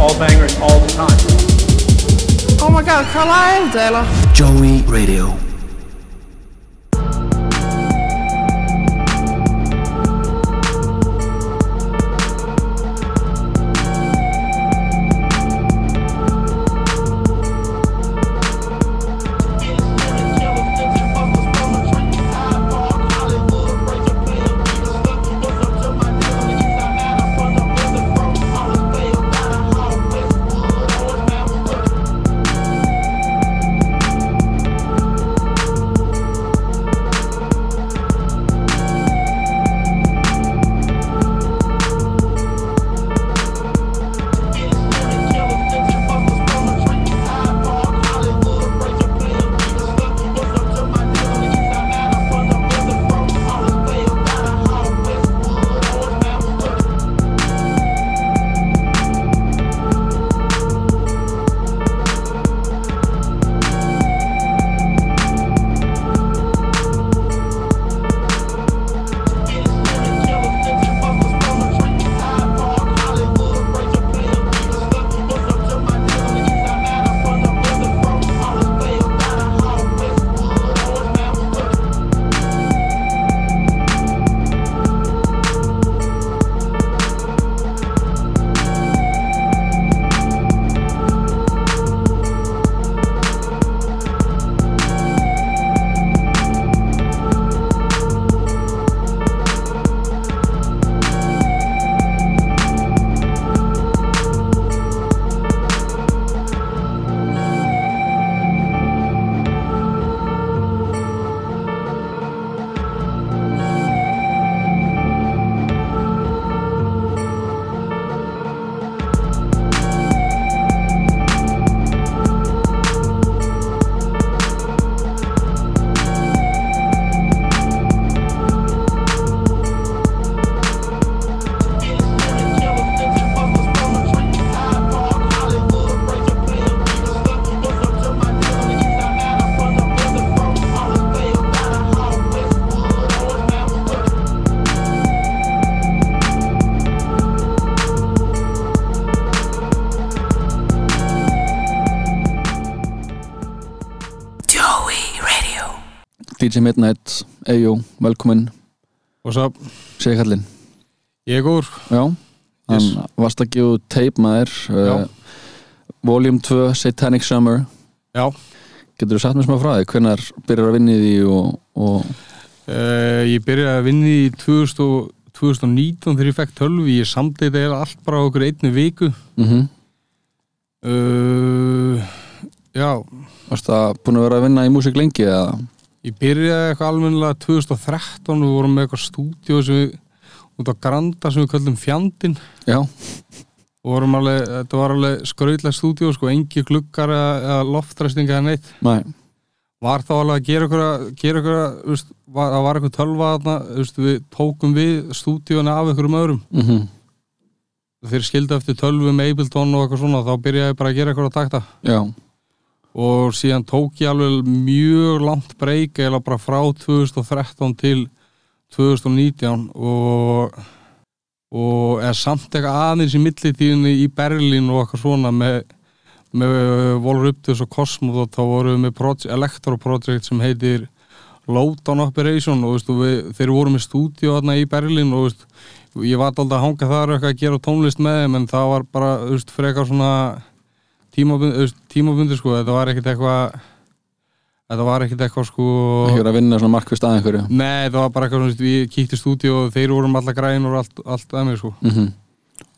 all bangers, all the time. Oh my god, Carlisle, lag þetta eiginlega? Joey Radio. DJ Midnight, Eyjó, velkomin. Og svo, segi kallinn ég góður. Já, hann Yes. varst að gefa tape maður. Uh, Volume 2, Satanic Summer. Já, Getur þú sagt mér smá frá því, hvenær byrjar að vinna í því og, og uh, ég byrjaði að vinna í 2000 og, 2019 þegar ég fekk tölvi Ég samdi þetta eiginlega allt bara okkur einni viku. Mm uh, Já, Varst það búin að vera að vinna í músík lengi eða? Ég byrjaði eitthvað almennilega 2013 Við vorum með eitthvað stúdíu sem við út á Granda sem við köllum Fjandinn. Já, og vorum alveg, þetta var alveg skrautlega stúdíu sko, engi gluggar eða, loftræstinga eða neitt. Næ, var þá alveg að gera ykkur að gera ykkur að, þú veist, var, það var eitthvað tölva þarna, þú veist, við tókum við stúdíuna af ykkurum öðrum. Mm þeir skildi eftir tölvu með Ableton og eitthvað svona, þá byrjaði ég bara að gera eitthvað að takta. Já, og síðan tók ég alveg mjög langt breyk eða bara frá 2013 til 2019 og og er samt eitthvað aðeins í millitíðinni í Berlín og eitthvað svona með með Volur Uptus og Cosmos og þá vorum við með elektroprojekt sem heitir Lowdown Operation og veistu, við, þeir voru með stúdíu þarna í Berlín og veistu, ég var alltaf að hanga þar eitthvað að gera tónlist með þeim en það var bara veistu, frekar svona tímabundi, tímabundi sko, þetta var ekkert eitthvað þetta var ekkert eitthvað sko. Ekki verið að vinna svona markvist að einhverju? Nei, það var bara eitthvað svona, við kíkti stúdíu og þeir vorum alla græn og allt, allt að mér sko. Mm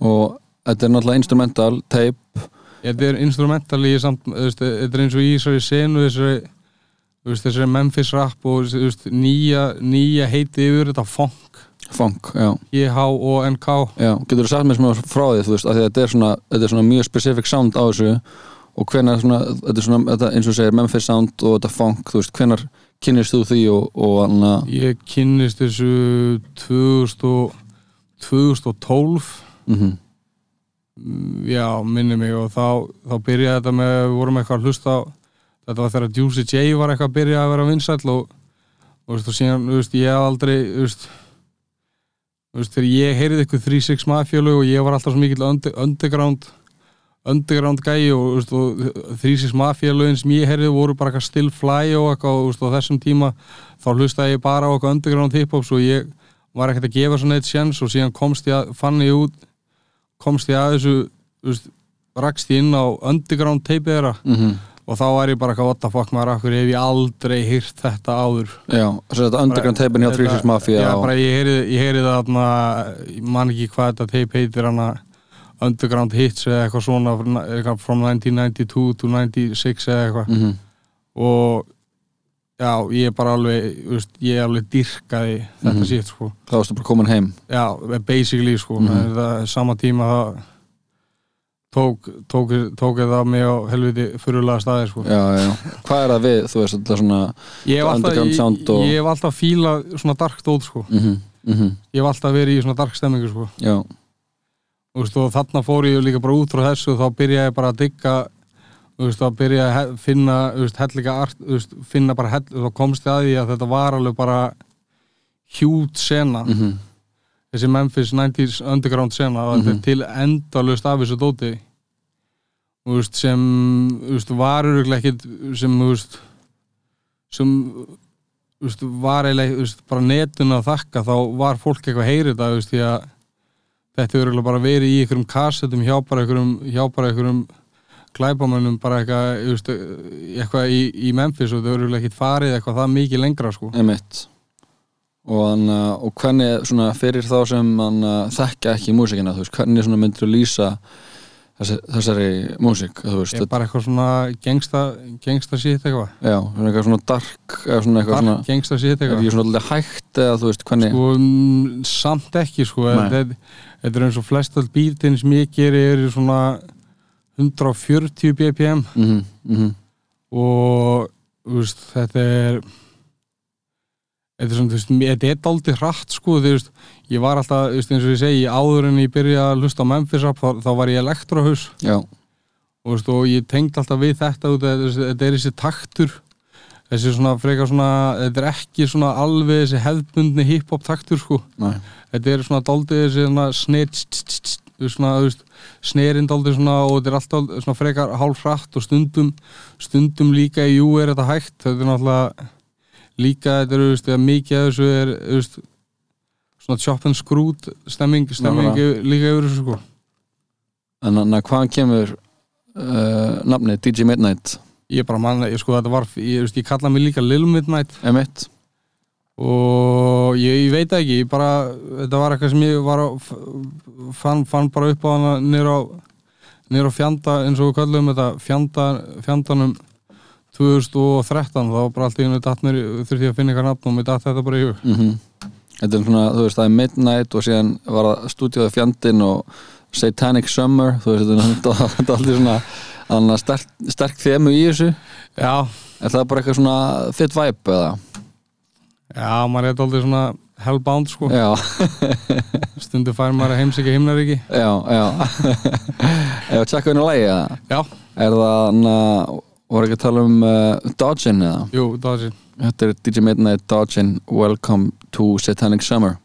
Og þetta er náttúrulega instrumental, tape. Þetta er instrumental í samt, þetta er eins og í þessari senu þessari, þessari Memphis rap og veist, nýja, nýja heiti yfir þetta funk Funk, já, G-H-O-N-K já Getur þú sagt mér smá frá því, þú veist, að þetta er svona þetta er svona mjög specific sound á þessu og hvenær svona, þetta er svona þetta, eins og segir Memphis sound og þetta funk þú veist, hvenær kynnist þú því og, og anna, Ég kynnist þessu 2000 og, 2012 mm Já, minni mig og þá, þá byrjaði þetta með, við vorum eitthvað að hlusta á þetta var þegar Juicy J var eitthvað að byrja að vera vinsæll og, og, og síðan, þú veist, ég aldrei þú veist, veist, þegar ég heyrði eitthvað 3-6 mafjölug og ég var alltaf svo mikill under, underground underground gæi og, þú veist, og þrísis mafíalögin sem ég heyrði voru bara eitthvað still fly og eitthvað og á þessum tíma þá hlustaði ég bara á eitthvað underground hip-hop svo ég var ekkert að gefa svona eitt sjans og síðan komst ég að, fann ég út komst ég að þessu veist, rakst ég inn á underground teipið þeirra mm og þá var ég bara eitthvað what the fuck maður, akkur hef ég aldrei hýrt þetta áður? Já, þess að þetta underground teipin hjá Þetta- Threesis Mafia Já, og, bara ég heyri, það þarna, ég man ekki hvað þetta teip heitir hana Underground Hits eða eitthvað svona eitthvað from 1992 to 96 eða eitthvað. Mm og já, ég er bara alveg veist, ég alveg dyrkaði þetta Mhm. sítt sko. Þá varstu bara komin heim. Já, basically sko. Mm það, sama tíma það tók, tók, tók það mig á helviti fyrirlega staði sko. Já, já, hvað er það við, þú veist, þetta svona ég hef alltaf, og- alltaf fílað svona dark dót sko. Mm -hmm, ég hef alltaf verið í svona dark stemmingu sko. Veist, og þarna fór ég líka bara út frá þessu og þá byrjaði ég bara að digga þá byrjaði að finna veist, art, veist, finna bara hell, þá komst ég að því að þetta var alveg bara hjút sena. Mm þessi Memphis 90s underground sena og þetta Mhm. er til endalust af þessu dóti. Veist, sem veist, var öruglega ekkit sem veist sem var eiginlega bara netun að þakka þá var fólk eitthvað að heyri þetta þú veist, því að þetta öruglega bara verið í einhverjum kassetum hjá bara einhverjum, hjá bara einhverjum glæbamönnum bara eitthvað, eitthvað í, í Memphis og þetta er öruglega ekkit farið eitthvað það mikið lengra sko og, uh, og hvernig svona fyrir þá sem hann uh, þekkja ekki músikina, veist, hvernig myndir þú lýsa þessari músik, veist, er bara eitthvað svona gengsta, gengsta shit eitthvað. Já, eitthvað svona dark svona eitthvað svona, Dark gengsta er eitthvað. ekki svona alltaf hægt eða þú veist, hvernig, sko, mm, samt ekki sko. Þetta er eins og flest all bítin sem ég geri er svona 140 bpm mhm, mhm. Og þú veist, þetta er þetta er svona, þú veist, þetta er daldið hratt sko, þú veist, ég var alltaf þú veist, eins og ég segi, áður en ég byrja að hlusta á Memphis rap, þá, þá var ég elektrohaus. Já, og, veist, og ég tengd alltaf við þetta út, þetta, er þessi taktur. Þessi svona frekar svona þetta er ekki svona alveg þessi hefðbundni hip-hop taktur sko. Næ, þetta er svona daldið þessi svona snið svona, þú veist, snerin daldið svona og þetta er alltaf svona frekar hálf hratt og stundum stundum líka í jú er þetta hægt. Þetta er náttúrulega líka þetta er, þú veist, mikið af þessu er veist, svona chop and screwed stemming, stemming líka yfir þessu sko. En hann hvaðan kemur uh, nafni DJ Midnight? Ég bara manna, ég sko þetta var ég, veist, ég kalla mig líka Lil Midnight. Emitt, og ég, ég veit ekki ég bara, þetta var eitthvað sem ég var á, fann, fann bara upp á hana nýra á, nýra á fjanda eins og við kallum þetta fjanda, fjandanum 2013 þá bara allt í hennu datt mér þurfti ég að finna eitthvað nafn og mér datt þetta bara í hug. Mhm. Þetta er svona, þú veist, það er Midnight og síðan var það stúdíóði fjandinn og Satanic Summer, þú veist, þetta er- aldrei svona þannig að sterk, sterk þemu í þessu. Já, er það bara eitthvað svona þitt vibe eða? já, maður er aldrei svona hellbound sko, Já, stundu fær maður að heimsækja himnaríki. Já, já. Ef tjekka henni að lægi eða? já, Er það, hana, voru ekki að tala um uh, Dodgin eða? jú, sér Þetta er DJ Midnight Dodgin. Welcome to Satanic Summer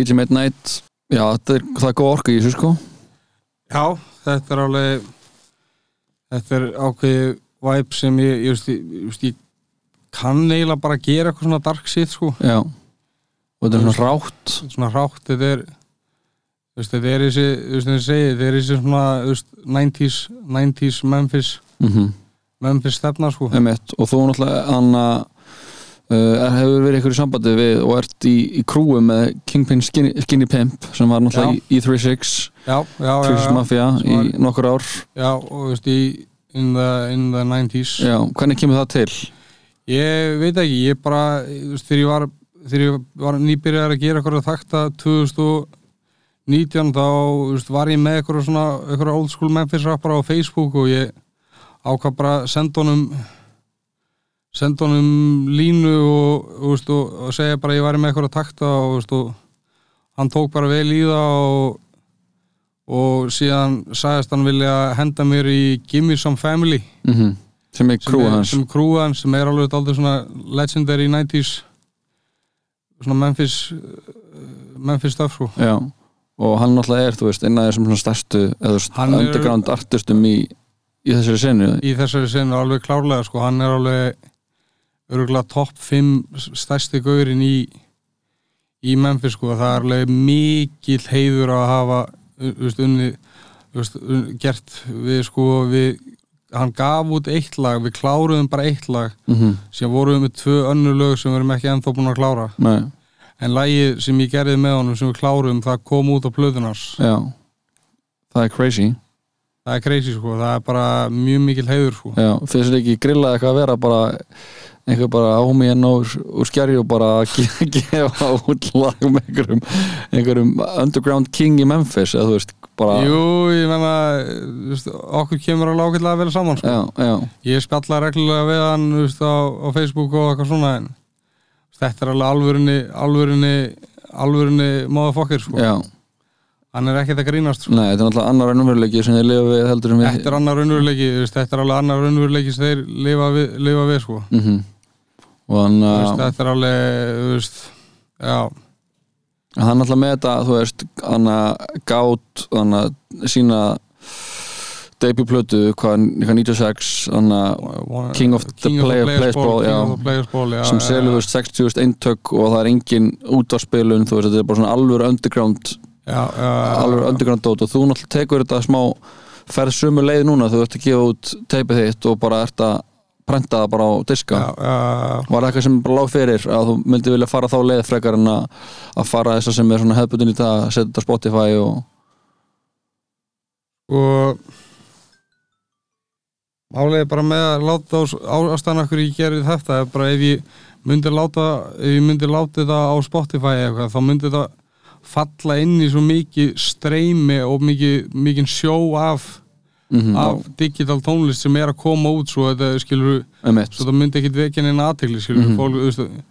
DJ Midnight já, er, það er góð orku í þessu sko. Já, þetta er alveg þetta er ákveði vibe sem ég, ég, ég, ég, kann eiginlega bara gera eitthvað svona dark shit sko. Já, og þetta er svona rátt. svona hrátt, þetta er þetta er þessi, þetta er þessi svona, þú veist, 90s 90s Memphis mm Memphis stefna sko. Emitt, og þú náttúrulega Anna uh, hefur verið ykkur í sambandi við og ert í, í krúi með Kingpin Skinny, Skinny Pimp sem var náttúrulega í, í 36 Já, já, já, 36 já, Mafia í nokkur ár. Já og veist, í in the, in the 90s já, hvernig kemur það til? Ég veit ekki, ég bara veist, þegar ég var, var nýbyrjar að gera eitthvað þakta 2019 þá veist, var ég með eitthvað svona eitthvað old school Memphis rappara á Facebook og ég ákvað bara að senda honum senda honum línu veist, og, og segja bara að ég væri með eitthvað takta og, veist, og hann tók bara vel í það og, og síðan sagðist hann vilja henda mér í Gimme Some Family. Mm sem er sem er- hans. sem hans sem er alveg aldrei svona legendary 90s svona Memphis uh, Memphis stuff sko. Og hann náttúrulega er, þú veist, einn af þessum svona stærstu eða er- underground artistum í, í þessari senu í þessari senu alveg klárlega sko. Hann er alveg örgulega topp 5 stærsti gaurin í í Memphis sko það er alveg mikill heiður að hafa veist, unni, veist, un, gert við sko við hann gaf út eitt lag, við kláruðum bara eitt lag mm -hmm. sem vorum við með tvö önnur lög sem við erum ekki ennþá búin að klára Nei, En lagið sem ég gerði með honum sem við klárum, það kom út á plöðunars. já það er crazy Það er crazy sko, það er bara mjög mikil heiður sko. Já, finnst þér ekki grillað eitthvað að vera bara einhver bara ámi en úr, úr skjari og bara að ge- gefa út lag með einhverjum, einhverjum underground king í Memphis eða þú veist, bara Jú, ég menna, okkur kemur alveg ágætlega vel saman sko. já, já, Ég spjalla reglulega við hann veist, á, á Facebook og eitthvað svona en þetta er alveg alvörinni, alvörinni, alvörinni motherfucker sko. já Hann er ekkert að grínast sko. Nei, þetta er náttúrulega annar ennumveruleiki sem þið lifa við heldur en við Þetta er annar raunveruleiki, þetta er alveg annar raunveruleiki sem þeir lifa við, lifa við sko. mm og Þú veist, uh, Þetta er alveg, þú veist, já hann náttúrulega með þetta þú veist, hann að gátt hann að sína debutplötu, hvað, hvað 96 hann að King of the Player- Players Ball, já. Sem selur já. veist, 60.000 eintök og það er engin útvarspilun, þú veist, þetta er bara svona alvöru underground, alvöru underground dót og þú náttúrulega tekur þetta smá ferð sömu leið núna, þú ert að gefa út teipið þitt og bara ert að prenta það bara á diska. Já, já, var það eitthvað sem bara lág fyrir að þú myndi vilja fara þá leið frekar en að, að fara þess að sem er svona hefðbundin í það að setja þetta á Spotify og og álega bara með að láta ástæðan okkur ég gerði þetta bara ef ég myndi láta ef ég myndi láta þetta á Spotify eitthvað, þá myndi þetta falla inn í svo mikið streymi og mikið, mikið sjó af, mm af digital tónlist sem er að koma út svo þetta skilur svo það myndi ekkit vekja neina aðtegli skilur Mhm. fólk, þú veist,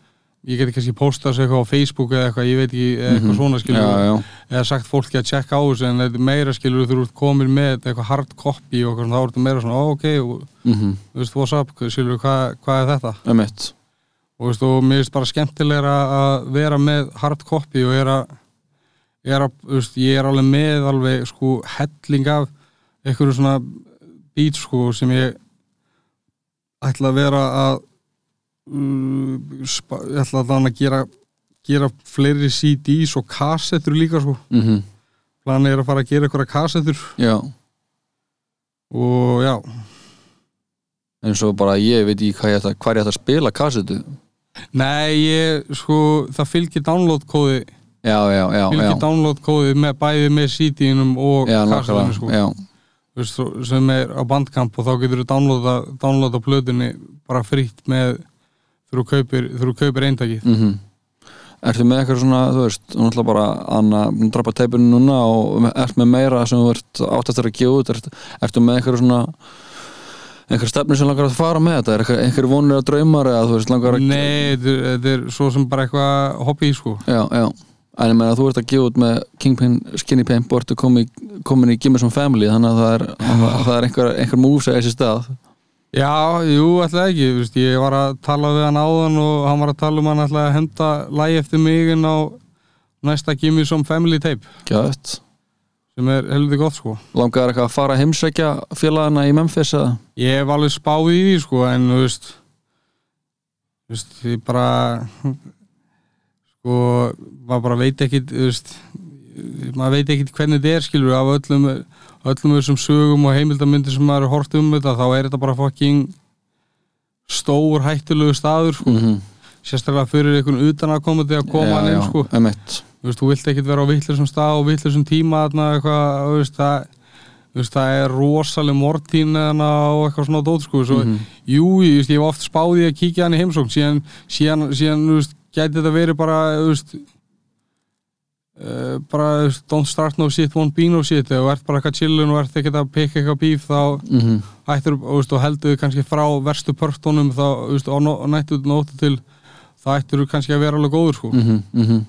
ég geti kannski postað sér eitthvað á Facebook eða eitthvað, ég veit ekki eitthvað Mhm. svona skilur já, já, eða sagt fólki að checka á þessu en þetta er meira skilur þú ert komin með eitthvað hard copy og svona, þá er þetta meira svona, ok og, mm þú veist, what's up, skilur hvað, hvað er þetta? Einmitt. Og, þú veist, og mér finnst bara skemmtilegra að vera með hard copy og er að, er að veist, ég er alveg með alveg sko helling af einhverju svona beat sko sem ég ætla að vera að um, spa, ég ætla að þannig að gera gera fleiri CDs og kassettur líka sko. Mm planið er að fara að gera eitthvað kassettur. Já, og já, eins og bara ég veit ekki hvað ég ætla, hvað ég ætla að spila kassetu nei ég sko, það fylgir download kóði já, já, já, já, fylgir download kóði með, bæði með CD-inum og já, kassettunum sko, já, veist, sem er á bandkamp og þá getur þú downloada, downloada plötunni bara fritt með þú kaupir, kaupir eintakið. Mhm. Ertu með eitthvað svona, þú veist, þú náttúrulega bara hún drapa teipinu núna og ert með meira sem þú ert áttast að gefa út. Ert, ertu með eitthvað svona einhver stefni sem langar að fara með þetta? Er eitthvað, einhver vonir að draumar eða þú veist langar að Nei, þetta er, þetta er svo sem bara eitthvað hobby sko. Já, já, en ég meina þú ert að gefa út með Kingpin Skinny Pimp og ertu komin, komin í Gimme Some Family þannig að það er, það er einhver, einhver mús að þessi stað. Já, jú, alltaf ekki, veist, ég var að tala við hann áðan og hann var að tala um hann alltaf að henda lægi eftir mig inn á, næsta Gimme Some Family tape. Gæðt sem er heldur gott sko. Langar eitthvað að fara að heimsækja félagana í Memphis eða? Ég hef alveg spáð í því sko en þú veist þú veist, ég bara sko, maður bara veit veist, maður veit ekkit hvernig þetta er skilur af öllum öllum þessum sögum og heimildamindir sem maður er hort um þetta, þá er þetta bara fucking stór hættulegu staður sko, mm -hmm. sérstaklega fyrir einhvern utan að koma hann inn sko þú vilt ekkit vera á vittlisum stað og vittlisum tíma þarna eitthvað, veist, það veist, það er rosaleg mortín og eitthvað svona dót, sko svo, Mhm. jú, ég, veist, ég hef oft spáði að kíkja hann í heimsókn, síðan, síðan, síðan gæti þetta verið bara, þú veist uh, bara, þú veist, don't start no shit, won't be no shit, ef þú ert bara eitthvað chillun og ert ekkert að pikka eitthvað bíf, þá mm -hmm. hættur, þú veist, og heldur þið kannski frá verstu pörtunum, þá, þú veist, og nó- nættu nóttu til, þá ættur þú kannski að vera alveg góður, sko Mm -hmm.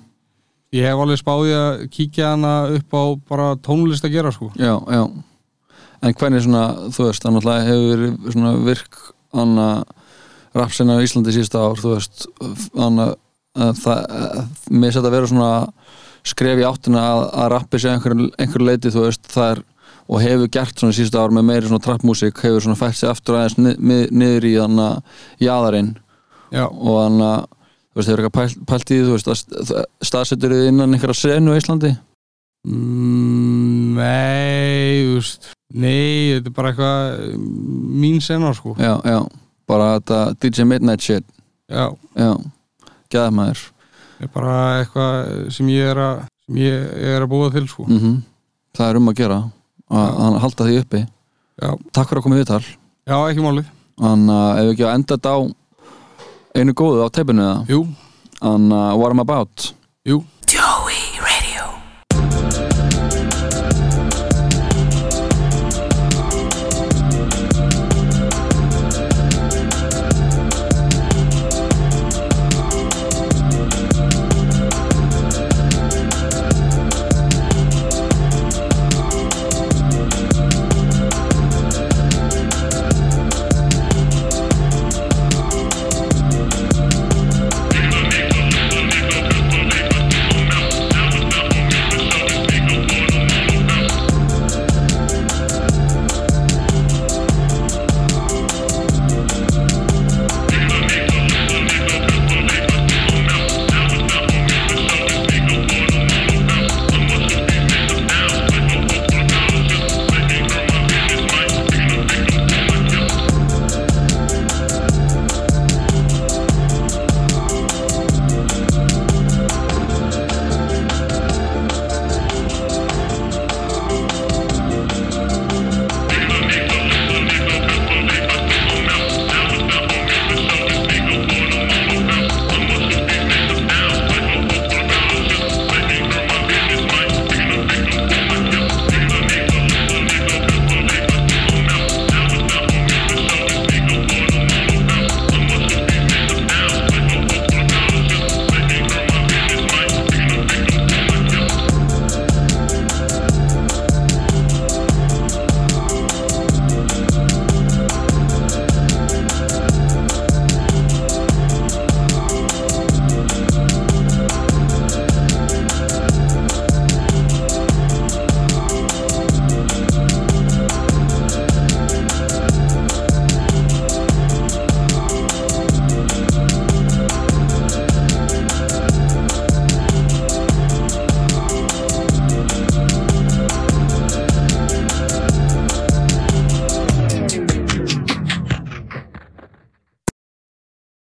Ég hef alveg spáði að kíkja hana upp á bara tónlist að gera sko. já, já en hvernig svona, þú veist, það náttúrulega hefur verið svona virk anna rapsina á Íslandi sísta ár þú veist, anna að það, að, mér setja að vera svona skref í áttina að, að rappi sé einhver, einhver leiti, þú veist, það er og hefur gert svona sísta ár með meiri svona trappmúsík, hefur svona fætt sig aftur aðeins ni, ni, niður í þannig jaðarinn. Já, og þannig að þú veist, hefur eitthvað pælt, í því, þú veist, að staðsettur þið innan einhverja senu á Íslandi? Mm, nei, þú veist, nei, þetta er bara eitthvað mín sena sko. já, já, bara þetta DJ Midnight shit. Já, já, gæða maður er bara eitthvað sem ég er að, sem ég er að búa til sko. mm það er um að gera að, halda því uppi. Já, takk fyrir að koma í viðtal. Já, ekki málið. þannig að ef við ekki að enda þetta á einu góðu á teipinu eða? Jú, þannig að what I'm about? Jú. Joey